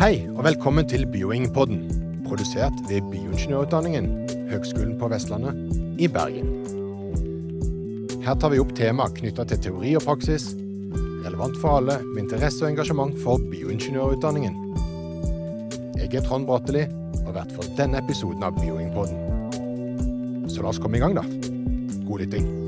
Hei, og velkommen til Bioingpodden, produsert ved Bioingeniørutdanningen, Høgskolen på Vestlandet i Bergen. Her tar vi opp tema knytta til teori og praksis, relevant for alle med interesse og engasjement for bioingeniørutdanningen. Jeg er Trond Bratteli, og vært for denne episoden av Bioingpodden. Så la oss komme i gang, da. God lytting.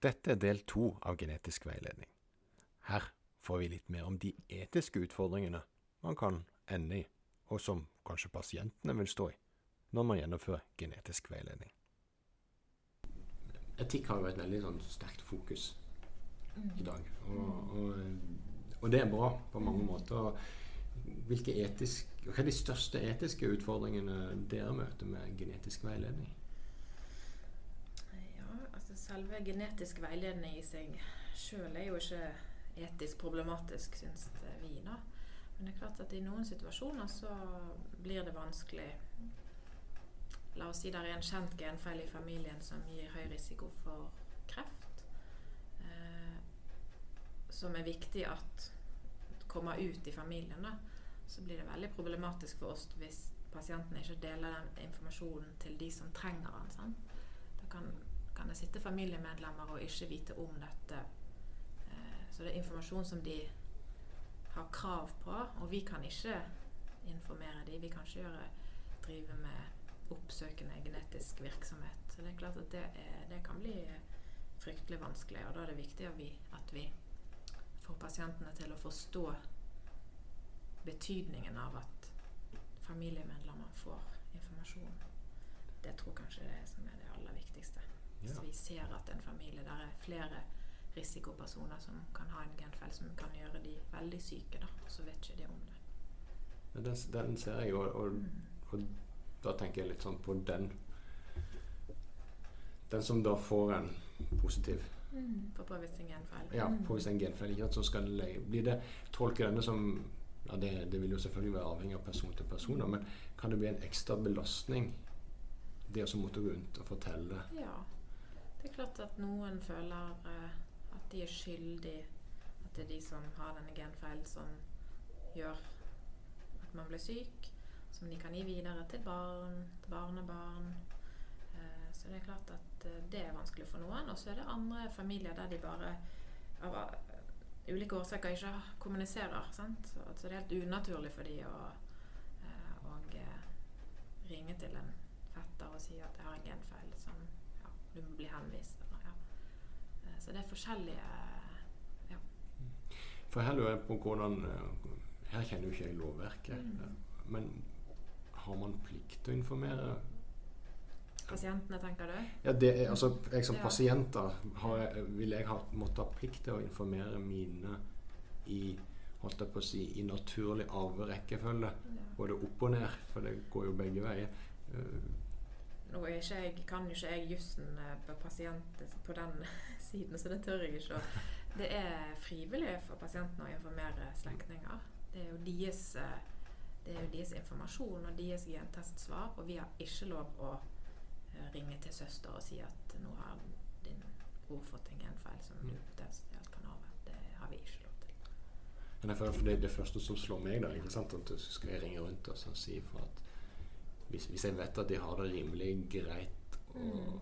Dette er del to av genetisk veiledning. Her får vi litt mer om de etiske utfordringene man kan ende i, og som kanskje pasientene vil stå i, når man gjennomfører genetisk veiledning. Etikk har jo et veldig sånn sterkt fokus i dag, og, og, og det er bra på mange måter. Hvilke etisk, hva er de største etiske utfordringene dere møter med genetisk veiledning? Selve genetisk veiledning i seg sjøl er jo ikke etisk problematisk, syns vi. da. Men det er klart at i noen situasjoner så blir det vanskelig. La oss si det er en kjent genfeil i familien som gir høy risiko for kreft. Eh, som er viktig at kommer ut i familien. da, Så blir det veldig problematisk for oss hvis pasienten ikke deler den informasjonen til de som trenger den. Sant? Da kan kan det sitte familiemedlemmer og ikke vite om dette. Eh, så det er informasjon som de har krav på, og vi kan ikke informere dem. Vi kan ikke gjøre, drive med oppsøkende genetisk virksomhet. Så det er klart at det, er, det kan bli fryktelig vanskelig, og da er det viktig at vi, at vi får pasientene til å forstå betydningen av at familiemedlemmer får informasjon. Det tror kanskje det er som er det aller viktigste. Hvis Ja. vi ser at en familie der er flere risikopersoner som kan ha en genfeil som kan gjøre de veldig syke, da, så vet ikke de om det. Ja, Den, den ser jeg, og, og, og da tenker jeg litt sånn på den Den som da får en positiv For påvist en genfeil. ja, Mm. påvist en genfeil, ikke sant, så skal det, blir det tolke denne som ja, det, det vil jo selvfølgelig være avhengig av person til person, men kan det bli en ekstra belastning det å måtte gå rundt og fortelle Ja. Det er klart at noen føler uh, at de er skyldig. At det er de som har denne genfeilen som gjør at man blir syk. Som de kan gi videre til barn, til barnebarn. Uh, så det er klart at uh, det er vanskelig for noen. Og så er det andre familier der de bare av ulike årsaker ikke kommuniserer. Sant? Så, altså, det er helt unaturlig for de å, eh, ringe til en fetter og si at jeg har en genfeil ja, du må bli henvist. Eller, ja. Eh, Så det er forskjellige ja. For her lurer jeg på hvordan eh, Her kjenner jo ikke jeg lovverket, Mm. eh, men har man plikt til å informere pasientene, tenker du? Ja, det er, altså, jeg som Ja. pasient da, har, vil jeg ha, måtte ha plikt til å informere mine i holdt jeg på å si, i naturlig arverekkefølge. Ja. Både opp og ned, for det går jo begge veier. Eh, Nå ikke jeg, kan jo ikke jeg jussen eh, på pasient på den siden, så det tør jeg ikke. å- Det er frivillig for pasientene å informere slektninger. Det er jo deres, eh, det er jo deres informasjon og deres gentestsvar, og vi har ikke lov å eh, ringe til søster og si at nå har din bror fått en genfeil som du potensielt kan arve. Det har vi ikke lov til. Men det, er for det, det første som slår meg, da, ikke sant, at du skal ringe rundt og si ifra at hvis, hvis jeg vet at de har det rimelig greit og, Mm.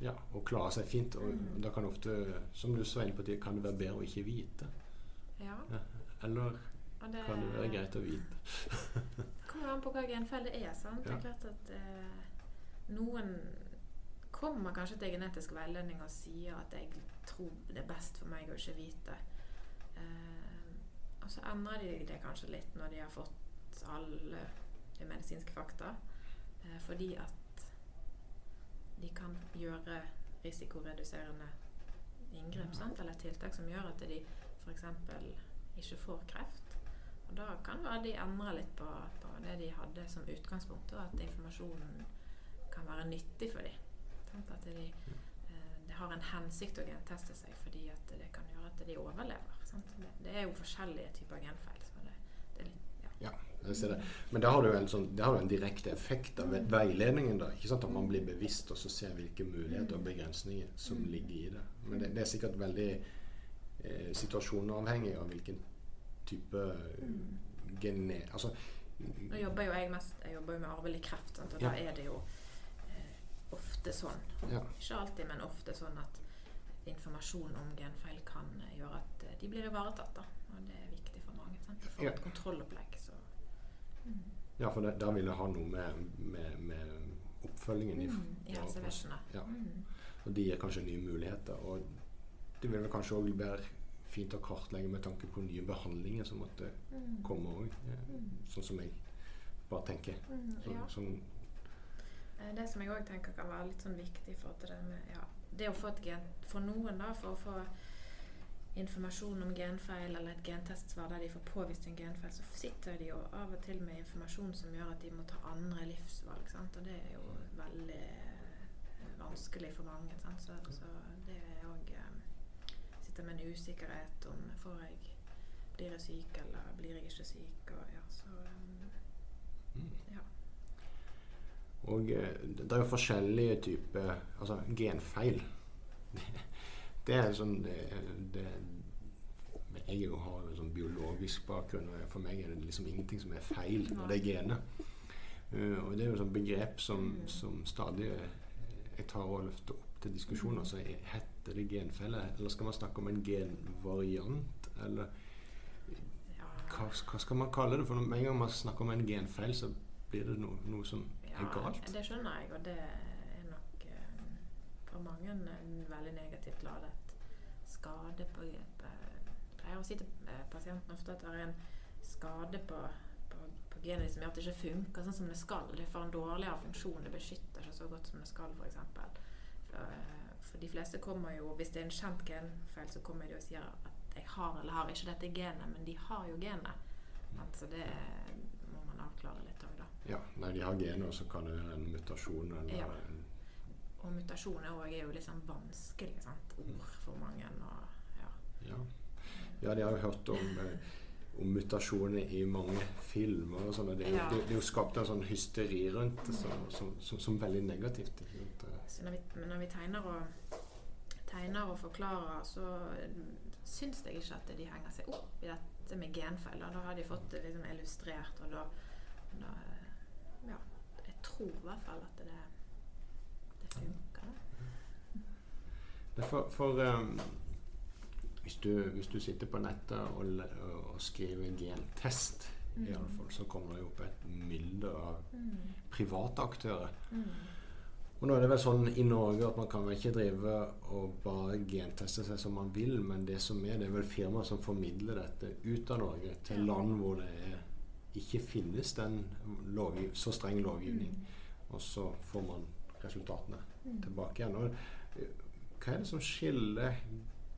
ja, og klarer seg fint, og Mm. da kan ofte, som du så inne på, kan det være bedre å ikke vite. Ja, Ja. Eller det kan det være greit å vite. kommer an på hva genfeil det er. sant? Det er klart at eh, noen kommer kanskje til genetisk veiledning og sier at jeg tror det er best for meg å ikke vite. Eh, og så endrer de det kanskje litt når de har fått alle de medisinske fakta. Eh, fordi at de kan gjøre risikoreduserende inngrep sant? eller tiltak som gjør at de f.eks. ikke får kreft. Og da kan være de endrer litt på, på det de hadde som utgangspunkt, og at informasjonen kan være nyttig for dem. At de, eh, det har en hensikt å genteste seg fordi at det kan gjøre at de overlever. Det, det er jo forskjellige typer genfeil. Så det, det er litt, ja. Ja. Men da har du en, sånn, det har du en direkte effekt av veiledningen. da, ikke sant? At man blir bevisst og så ser hvilke muligheter og begrensninger som ligger i det. Men det, det er sikkert veldig eh, situasjonavhengig av hvilken type gene... Altså, Nå jobber jo jeg mest Jeg jobber jo med arvelig kreft, sant? og Ja. da er det jo eh, ofte sånn ja. Ikke alltid, men ofte sånn at informasjon om genfeil kan gjøre at eh, de blir ivaretatt. da, Og det er viktig for mange. sant? De får Ja. et kontrollopplegg. Så. Mm. ja, for det, da vil det ha noe med, med, med oppfølgingen i, Mm, I helsevesenet. Ja. Mm. Og de gir kanskje nye muligheter. Og det vil kanskje òg være fint å kartlegge med tanke på nye behandlinger som måtte Mm. komme òg. Sånn som jeg bare tenker. Mm, ja. sånn, Det som jeg òg tenker kan være litt sånn viktig for at det med ja, Det å få et gen For noen, da, for å få informasjon om genfeil eller et gentestsvar der de får påvist en genfeil, så sitter de jo av og til med informasjon som gjør at de må ta andre livsvalg. Sant? Og det er jo veldig eh, vanskelig for mange. Sant? Så, så det er òg eh, Sitter med en usikkerhet om får jeg Blir jeg syk, eller blir jeg ikke syk? Og ja, så eh, mm. ja. Og eh, det er jo forskjellige typer Altså genfeil. Det er sånn det, det, Jeg jo har jo sånn biologisk bakgrunn, og for meg er det liksom ingenting som er feil når det er gener. Uh, og det er jo et begrep som, Mm. som stadig eh, jeg tar og løfter opp til diskusjon. Mm. Altså, er- heter det genfelle, eller skal man snakke om en genvariant? Eller hva, hva skal man kalle det? For med en gang man snakker om en genfeil, så blir det noe, noe som er galt. det skjønner jeg, og det for mange en veldig negativt ladet skade på Jeg pleier å si til eh, pasienten ofte at det er en skade på, på, på genet som gjør at det ikke funker sånn som det skal. Det får en dårligere funksjon, det beskytter ikke så godt som det skal, f.eks. For, eh, for de fleste kommer jo, hvis det er en kjent genfeil, så kommer de og sier at jeg har eller har ikke dette genet, men de har jo genet. Så det må man avklare litt òg, da. Ja, nei, de har genet, og så kan det være en mutasjon eller Ja. en Og mutasjoner er jo sånn vanskelig sant? ord for mange. Og, ja. Ja. ja, de har jo hørt om, eh, om mutasjoner i mange filmer og sånn. Det, er jo- Ja. det, det er jo skapt en sånn hysteri rundt det som, som, som, som veldig negativt. Rundt? Eh, Så når vi, når vi tegner og, tegner og forklarer, så syns jeg ikke at de henger seg opp i dette med genfeil. Da har de fått det liksom illustrert, og da, da Ja. Jeg tror i hvert fall at. Det er for, for um, hvis, du, hvis du sitter på nettet og, og, skriver gentest, i Mm. alle fall, så kommer det jo opp et mylder av Mm. private aktører. Mm. Og nå er det vel sånn i Norge at man kan vel ikke drive og bare genteste seg som man vil, men det som er, det er vel firmaer som formidler dette ut av Norge til land hvor det er, ikke finnes den så streng lovgivning. Og så får man resultatene Mm. tilbake igjen. Og, eh, hva er det som skiller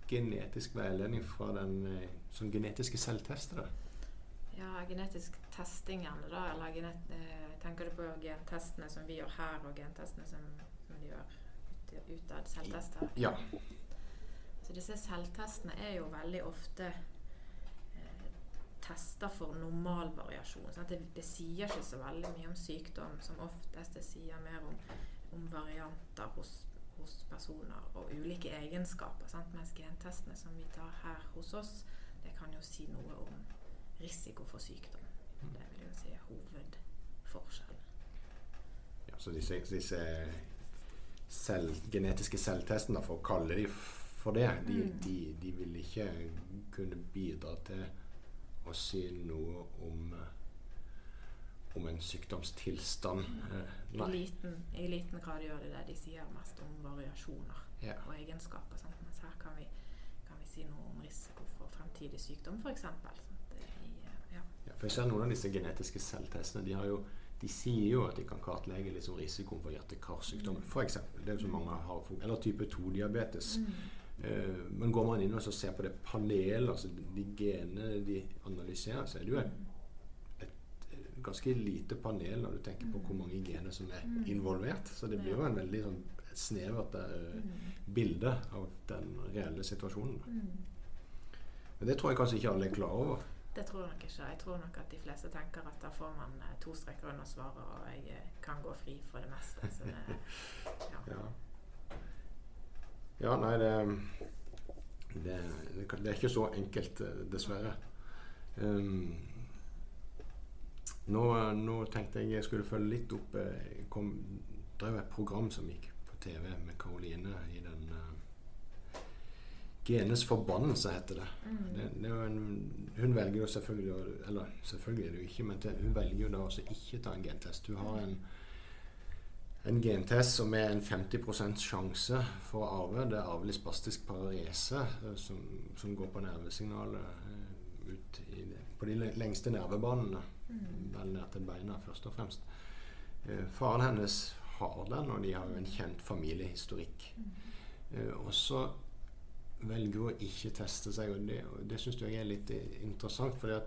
genetisk veiledning fra den sånn genetiske selvtestere? Ja, genetisk testing gjerne, da. Eller genet, eh, tenker du på gentestene som vi gjør her, og gentestene som, som de gjør ut- utad? Selvtester? Ja. Så disse selvtestene er jo veldig ofte eh, tester for normalvariasjon. Det, det sier ikke så veldig mye om sykdom, som oftest det sier mer om, om varianter hos, hos personer og ulike egenskaper. Sant? Mens gentestene som vi tar her hos oss, det kan jo si noe om risiko for sykdom. Det vil jo si hovedforskjellen. Ja, så disse, disse selv, genetiske selvtestene, for å kalle de for det, de, Mm. de, de vil ikke kunne bidra til å si noe om eh, om en sykdomstilstand. Eh, I liten, I liten grad gjør det det. De sier mest om variasjoner. Ja. og egenskaper. Sant? Mens her kan vi, kan vi si noe om risiko for fremtidig sykdom, f.eks. Ja. Ja, for jeg ser noen av disse genetiske selvtestene de, har jo, de sier jo at de kan kartlegge liksom risikoen for hjerte-karsykdom, Mm. f.eks. Det er så mange har, for- eller type 2-diabetes. Mm. Eh, men går man inn og ser på det panelet, altså de genene de analyserer, så er det jo eh, ganske lite panel når du tenker på hvor mange gener som er Mm. involvert. Så det blir jo en veldig sånn snevert eh, Mm. bilde av den reelle situasjonen. Mm. Men det tror jeg kanskje ikke alle er klar over. Det tror jeg nok ikke. Jeg tror nok at de fleste tenker at da får man eh, to streker under svaret, og jeg eh, kan gå fri for det meste. Så det, ja. Ja. ja, nei, det, det, det, er ikke så enkelt, dessverre. Um, nå, nå tenkte jeg jeg skulle følge litt opp eh, jeg kom, Det er et program som gikk på TV med Karoline i den uh, Genes forbannelse, heter det. Mm. det, det en, hun velger jo selvfølgelig å- Eller selvfølgelig er det jo ikke, men det, hun velger jo da også ikke ta en gentest. Hun har en en gentest som er en 50 sjanse for å arve. Det er arvelig spastisk parese, eh, som, som går på nervesignalet eh, ut i, på de lengste nervebanene. Mm. Vel ned til beina, først og fremst. Eh, faren hennes har den, og de har jo en kjent familiehistorikk. Mm. Eh, og så velger hun å ikke teste seg, og det, og det syns jeg er litt interessant. interessant. For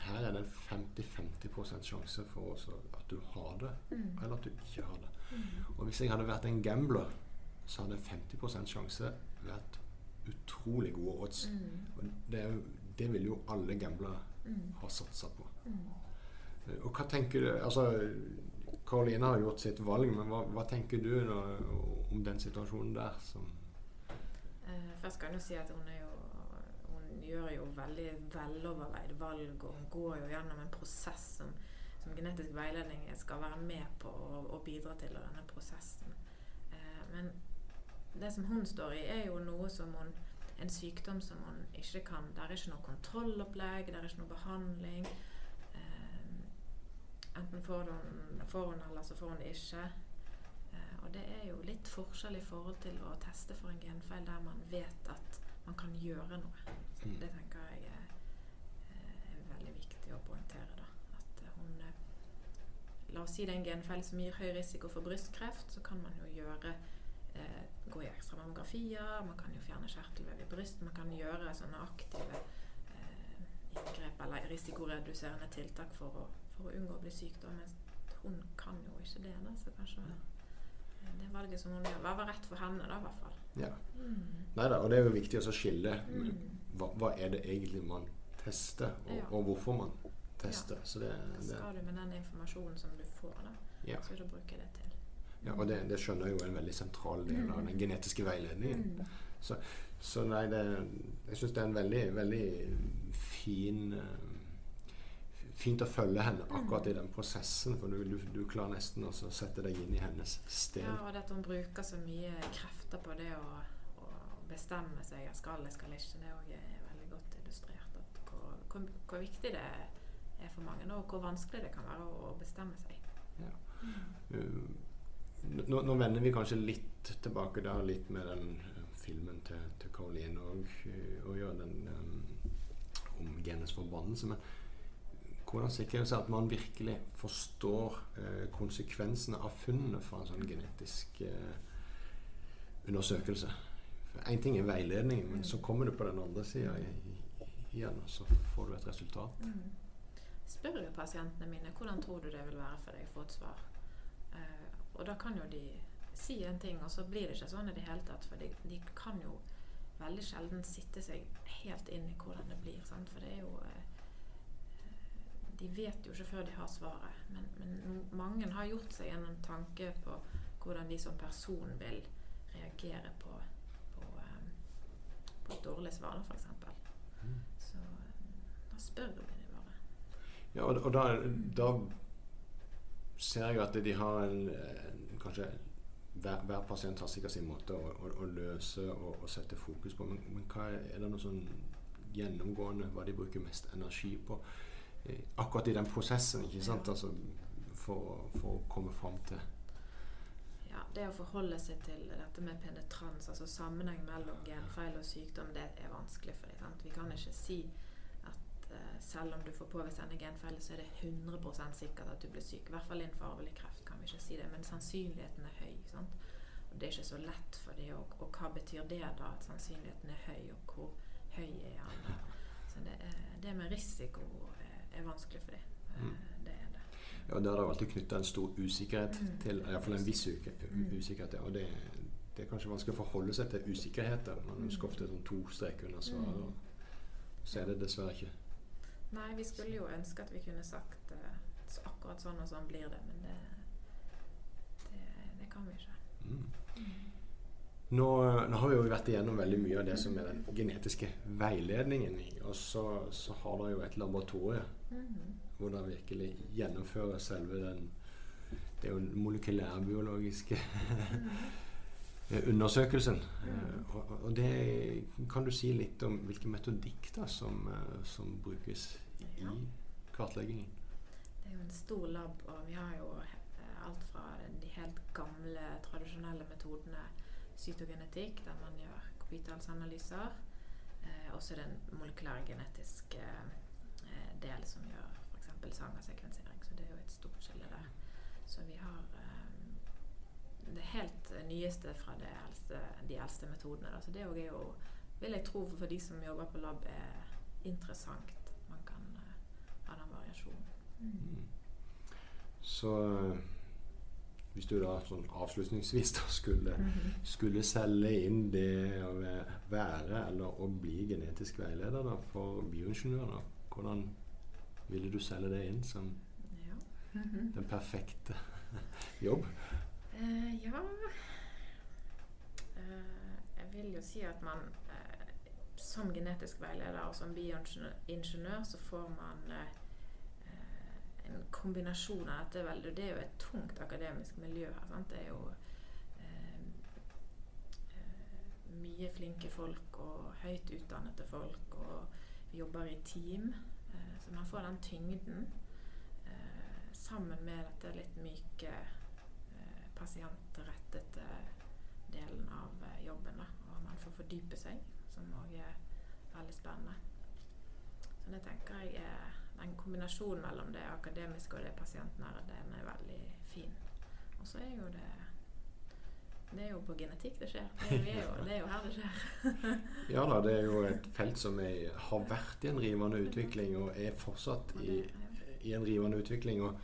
her er det en 50-50 sjanse for også at du har det, Mm. eller at du ikke har det. Mm. Og hvis jeg hadde vært en gambler, så hadde 50 sjanse vært utrolig gode odds. Mm. Og det, er jo, det vil jo alle gamblere Mm. ha satsa på. Mm. Eh, Og hva tenker du Altså, Karoline har gjort sitt valg, men hva, hva tenker du da, om den situasjonen der? Som, Eh, først kan jeg si at hun, jo, hun gjør jo veldig veloverveide valg, og hun går jo gjennom en prosess som, som genetisk veiledning skal være med på og bidra til denne prosessen. Eh, men det som hun står i, er jo noe som hun En sykdom som man ikke kan Det er ikke noe kontrollopplegg, det er ikke noe behandling. Eh, enten får hun, får hun eller så får hun det ikke. Eh, og det er jo litt forskjell i forhold til å teste for en genfeil der man vet at man kan gjøre noe. Så Mm. det tenker jeg er, eh, er veldig viktig å poengtere. da. At eh, hun eh, La oss si det er en genfeil som gir høy risiko for brystkreft, så kan man jo gjøre eh, gå i ekstra mammografier, man kan jo fjerne kjertelvev i bryst, man kan gjøre sånne aktive eh, inngrep eller risikoreduserende tiltak for å, for å unngå å bli syk. Da, mens hun kan jo ikke det. Da, så kanskje eh, det valget som hun gjør, var rett for henne, da, i hvert fall. ja. Mm. Nei da, og det er jo viktig å skille Mm. hva, hva er det egentlig man tester, og, Ja. og hvorfor man tester. Så det, Hva det, skal du med den informasjonen som du får, da? ja. Så du bruker det til. Ja, og det, det skjønner jeg jo er en veldig sentral del av den genetiske veiledningen. Så, Så nei, det, jeg syns det er en veldig, veldig fin eh, Fint å følge henne akkurat i den prosessen, for du, du, du klarer nesten å sette deg inn i hennes sted. Ja, og det at hun bruker så mye krefter på det å, å bestemme seg jeg skal jeg skal ikke, det også er veldig godt illustrert. Hvor, hvor, hvor viktig det er for mange, og hvor vanskelig det kan være å, å bestemme seg. Ja. Uh, nå, nå vender vi kanskje litt tilbake. der, litt med den uh, filmen til, til Caroline og, og å gjøre, den um, om genets forbannelse. Men hvordan sikrer det seg at man virkelig forstår uh, konsekvensene av funnene fra en sånn genetisk uh, undersøkelse? Én ting er veiledning, men så kommer du på den andre sida igjen, og så får du et resultat. Mm. Spør jo pasientene mine hvordan tror du det vil være for deg å få et svar. Og da kan jo de si en ting, og så blir det ikke sånn i det hele tatt. For de, de kan jo veldig sjelden sitte seg helt inn i hvordan det blir. Sant? For det er jo eh, De vet jo ikke før de har svaret. Men, men mange har gjort seg en tanke på hvordan de som person vil reagere på, på, eh, på et dårlig svar, f.eks. Mm. Så eh, da spør vi de bare. Ja, og, og da, da ser jeg at de har en, en kanskje hver, hver, pasient har sikkert sin måte å, å, å løse og, og, sette fokus på. Men, men hva er, er, det noe sånn gjennomgående hva de bruker mest energi på? Eh, akkurat i den prosessen, ikke sant? Altså, for, for, å komme fram til Ja, det å forholde seg til dette med penetrans, altså sammenheng mellom genfeil og sykdom, det er vanskelig for dem. Vi kan ikke si selv om du får påvist denne genfeilen, så er det 100% sikkert at du blir syk. I hvert fall innenfor arvelig kreft kan vi ikke si det, men sannsynligheten er høy. Sant? Og det er ikke så lett for dem. Og, og, hva betyr det da, at sannsynligheten er høy, og hvor høy er den? da? Så det, det med risiko er, er vanskelig for dem. Mm. Det er det. Ja, og Der er det alltid knytta en stor usikkerhet Mm. til Iallfall en viss Mm. usikkerhet. Ja. Og det, det er kanskje vanskelig å forholde seg til usikkerheter. Man husker ofte sånn to streker under svaret. Mm. og Så er det dessverre ikke Nei, vi skulle jo ønske at vi kunne sagt uh, så akkurat sånn og sånn blir det, men det, det, det kan vi ikke. Nå, nå har vi jo vært igjennom veldig mye av det som er den genetiske veiledningen. Og så, så har dere jo et laboratorie mm. hvor dere virkelig gjennomfører selve den Det er jo den molekylærbiologiske undersøkelsen. Eh, Og, det kan du si litt om hvilken metodikk da som, eh, som brukes i kartleggingen? Det er jo en stor lab, og vi har jo eh, alt fra de helt gamle, tradisjonelle metodene cytogenetikk, der man gjør kopitalsanalyser, eh, også den molekylærgenetiske eh, del som gjør f.eks. sangersekvensering. Så det er jo et stort skille der. Så vi har eh, det helt nyeste fra det eldste, de eldste metodene. Da. Så det er jo, vil jeg tro, for de som jobber på lab, er interessant. Man kan uh, ha den variasjonen. Mm. Så eh, hvis du da sånn avslutningsvis da skulle, skulle selge inn det å være eller å bli genetisk veileder da, for bioingeniører, hvordan ville du selge det inn som Ja. den perfekte jobb? Eh, ja uh, Jeg vil jo si at man uh, som genetisk veileder og som bioingeniør så får man en kombinasjon av dette. Vel, det er jo et tungt akademisk miljø her. Sant? Det er jo mye flinke folk og høyt utdannede folk, og vi jobber i team. Så man får den tyngden sammen med dette litt myke pasientrettede delen av eh, jobben. Da. Og man får fordype seg, som òg er veldig spennende. Så det tenker jeg er den kombinasjonen mellom det akademiske og det pasientnære, den er veldig fin. Og så er jo det Det er jo på genetikk det skjer. Det er, jo, det er jo her det skjer. Ja da, det er jo et felt som er, har vært i en rivende utvikling og er fortsatt i, i en rivende utvikling. Og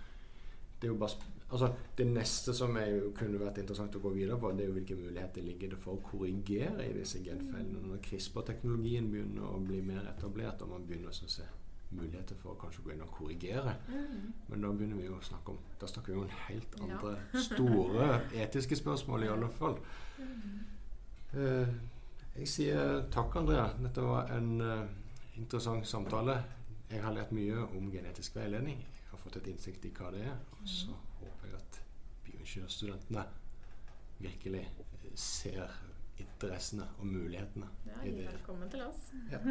det er jo bare Altså, det neste som jo- kunne vært interessant å gå videre på, det er jo hvilke muligheter ligger det for å korrigere i disse genfeilene. Når CRISPR-teknologien begynner å bli mer etablert, og man begynner å se muligheter for å kanskje gå inn og korrigere. Mm. Men da begynner vi jo å snakke om Da snakker vi om helt Ja. andre store etiske spørsmål, i alle fall. Mm. Uh, jeg sier takk, Andrea. Dette var en uh, interessant samtale. Jeg har lært mye om genetisk veiledning. Jeg har fått et innsikt i hva det er. Og så bioingeniørstudentene virkelig eh, ser interessene og mulighetene Ja, i det. velkommen til oss. Ja.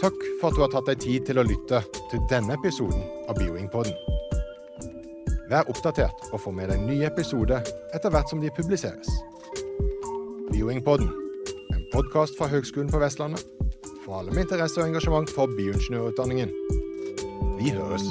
Takk for at du har tatt deg tid til å lytte til denne episoden av Bioingpodden. Vær oppdatert og få med deg nye episoder etter hvert som de publiseres. Bioingpodden, en podkast fra Høgskolen på Vestlandet for alle med interesse og engasjement for bioingeniørutdanningen. Vi høres.